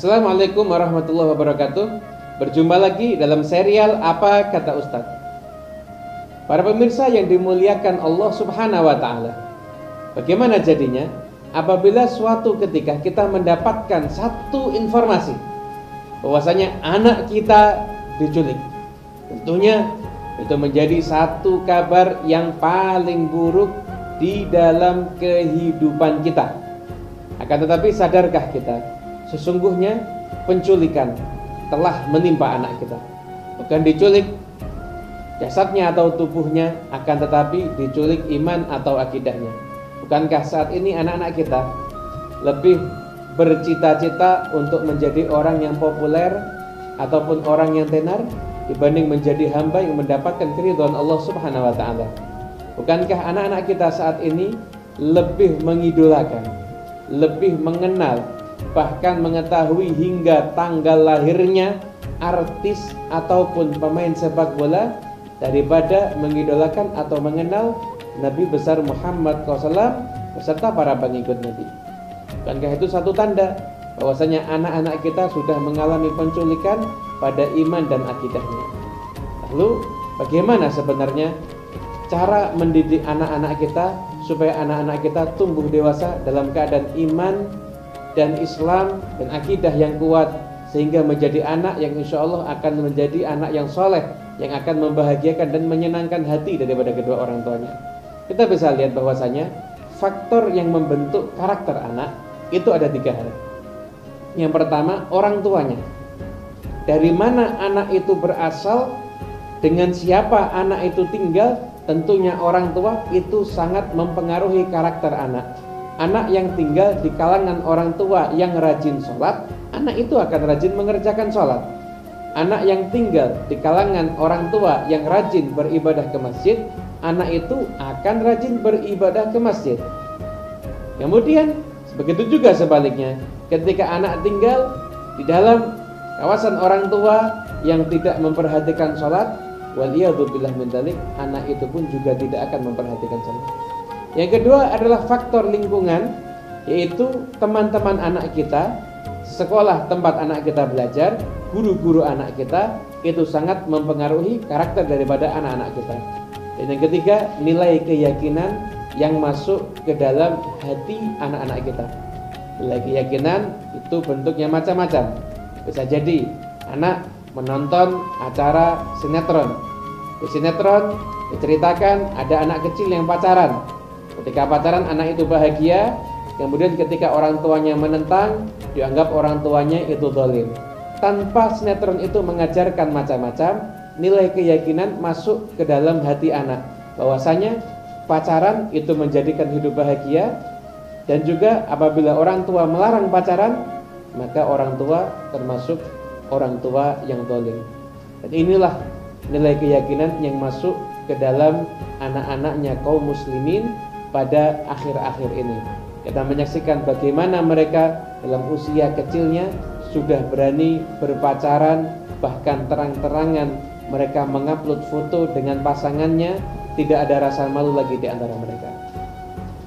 Assalamualaikum warahmatullahi wabarakatuh. Berjumpa lagi dalam serial Apa Kata Ustaz. Para pemirsa yang dimuliakan Allah Subhanahu wa taala. Bagaimana jadinya apabila suatu ketika kita mendapatkan satu informasi bahwasanya anak kita diculik? Tentunya itu menjadi satu kabar yang paling buruk di dalam kehidupan kita. Akan tetapi sadarkah kita sesungguhnya penculikan telah menimpa anak kita. Bukan diculik jasadnya atau tubuhnya, akan tetapi diculik iman atau akidahnya. Bukankah saat ini anak-anak kita lebih bercita-cita untuk menjadi orang yang populer ataupun orang yang tenar dibanding menjadi hamba yang mendapatkan keridhaan Allah Subhanahu wa taala? Bukankah anak-anak kita saat ini lebih mengidolakan, lebih mengenal, bahkan mengetahui hingga tanggal lahirnya artis ataupun pemain sepak bola daripada mengidolakan atau mengenal Nabi besar Muhammad SAW beserta para pengikut Nabi. Bukankah itu satu tanda bahwasanya anak-anak kita sudah mengalami penculikan pada iman dan akidahnya. Lalu bagaimana sebenarnya cara mendidik anak-anak kita supaya anak-anak kita tumbuh dewasa dalam keadaan iman dan Islam dan akidah yang kuat sehingga menjadi anak yang insya Allah akan menjadi anak yang soleh yang akan membahagiakan dan menyenangkan hati daripada kedua orang tuanya. Kita bisa lihat bahwasanya faktor yang membentuk karakter anak itu ada tiga hal. Yang pertama orang tuanya. Dari mana anak itu berasal, dengan siapa anak itu tinggal, tentunya orang tua itu sangat mempengaruhi karakter anak. Anak yang tinggal di kalangan orang tua yang rajin sholat, anak itu akan rajin mengerjakan sholat. Anak yang tinggal di kalangan orang tua yang rajin beribadah ke masjid, anak itu akan rajin beribadah ke masjid. Kemudian, begitu juga sebaliknya, ketika anak tinggal di dalam kawasan orang tua yang tidak memperhatikan sholat, waliyadzubillah min anak itu pun juga tidak akan memperhatikan sholat. Yang kedua adalah faktor lingkungan yaitu teman-teman anak kita, sekolah tempat anak kita belajar, guru-guru anak kita itu sangat mempengaruhi karakter daripada anak-anak kita. Dan yang ketiga, nilai keyakinan yang masuk ke dalam hati anak-anak kita. Nilai keyakinan itu bentuknya macam-macam. Bisa jadi anak menonton acara sinetron. Di sinetron diceritakan ada anak kecil yang pacaran, Ketika pacaran anak itu bahagia, kemudian ketika orang tuanya menentang, dianggap orang tuanya itu dolim. Tanpa sinetron itu mengajarkan macam-macam, nilai keyakinan masuk ke dalam hati anak. Bahwasanya pacaran itu menjadikan hidup bahagia dan juga apabila orang tua melarang pacaran, maka orang tua termasuk orang tua yang dolim. Dan inilah nilai keyakinan yang masuk ke dalam anak-anaknya kaum muslimin pada akhir-akhir ini. Kita menyaksikan bagaimana mereka dalam usia kecilnya sudah berani berpacaran, bahkan terang-terangan mereka mengupload foto dengan pasangannya, tidak ada rasa malu lagi di antara mereka.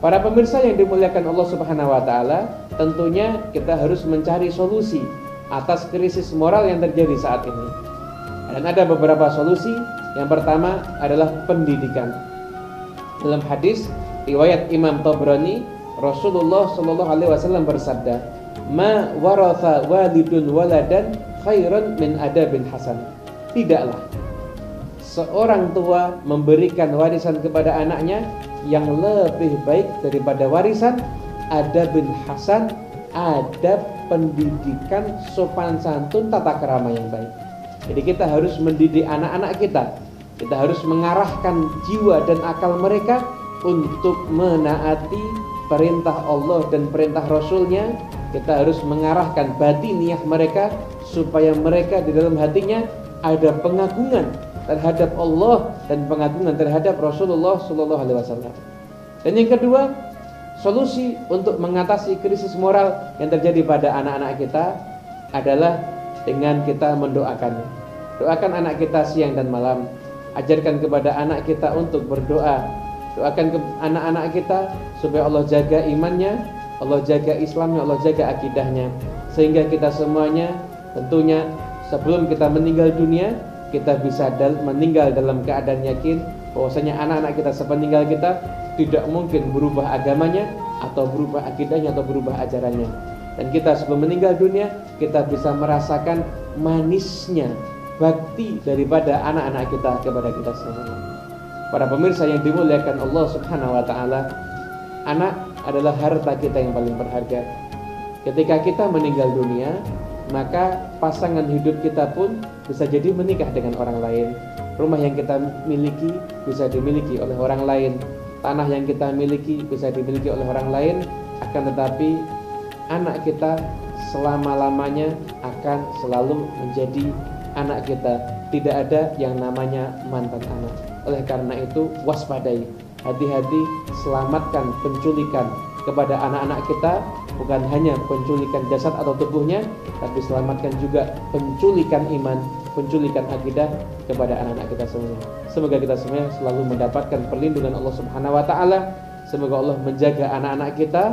Para pemirsa yang dimuliakan Allah Subhanahu wa taala, tentunya kita harus mencari solusi atas krisis moral yang terjadi saat ini. Dan ada beberapa solusi. Yang pertama adalah pendidikan. Dalam hadis riwayat Imam Tabrani Rasulullah Shallallahu Alaihi Wasallam bersabda ma waratha walidun waladan khairan min adabin hasan. Tidaklah seorang tua memberikan warisan kepada anaknya yang lebih baik daripada warisan adabin hasan adab pendidikan sopan santun tata kerama yang baik. Jadi kita harus mendidik anak-anak kita kita harus mengarahkan jiwa dan akal mereka untuk menaati perintah Allah dan perintah Rasulnya kita harus mengarahkan batiniah mereka supaya mereka di dalam hatinya ada pengagungan terhadap Allah dan pengagungan terhadap Rasulullah Shallallahu Alaihi Wasallam. Dan yang kedua, solusi untuk mengatasi krisis moral yang terjadi pada anak-anak kita adalah dengan kita mendoakannya. Doakan anak kita siang dan malam. Ajarkan kepada anak kita untuk berdoa Doakan ke anak-anak kita supaya Allah jaga imannya Allah jaga Islamnya, Allah jaga akidahnya. Sehingga kita semuanya tentunya sebelum kita meninggal dunia, kita bisa dal meninggal dalam keadaan yakin bahwasanya anak-anak kita sepeninggal kita tidak mungkin berubah agamanya atau berubah akidahnya atau berubah ajarannya. Dan kita sebelum meninggal dunia, kita bisa merasakan manisnya bakti daripada anak-anak kita kepada kita semua. Para pemirsa yang dimuliakan Allah Subhanahu wa taala, anak adalah harta kita yang paling berharga. Ketika kita meninggal dunia, maka pasangan hidup kita pun bisa jadi menikah dengan orang lain. Rumah yang kita miliki bisa dimiliki oleh orang lain. Tanah yang kita miliki bisa dimiliki oleh orang lain. Akan tetapi anak kita selama-lamanya akan selalu menjadi anak kita. Tidak ada yang namanya mantan anak. Oleh karena itu, waspadai, hati-hati, selamatkan penculikan kepada anak-anak kita bukan hanya penculikan jasad atau tubuhnya tapi selamatkan juga penculikan iman penculikan akidah kepada anak-anak kita semua semoga kita semua selalu mendapatkan perlindungan Allah Subhanahu wa taala semoga Allah menjaga anak-anak kita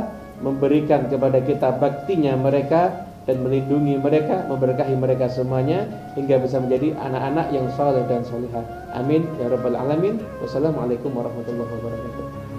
memberikan kepada kita baktinya mereka dan melindungi mereka, memberkahi mereka semuanya hingga bisa menjadi anak-anak yang saleh dan salihah. Amin ya rabbal alamin. Wassalamualaikum warahmatullahi wabarakatuh.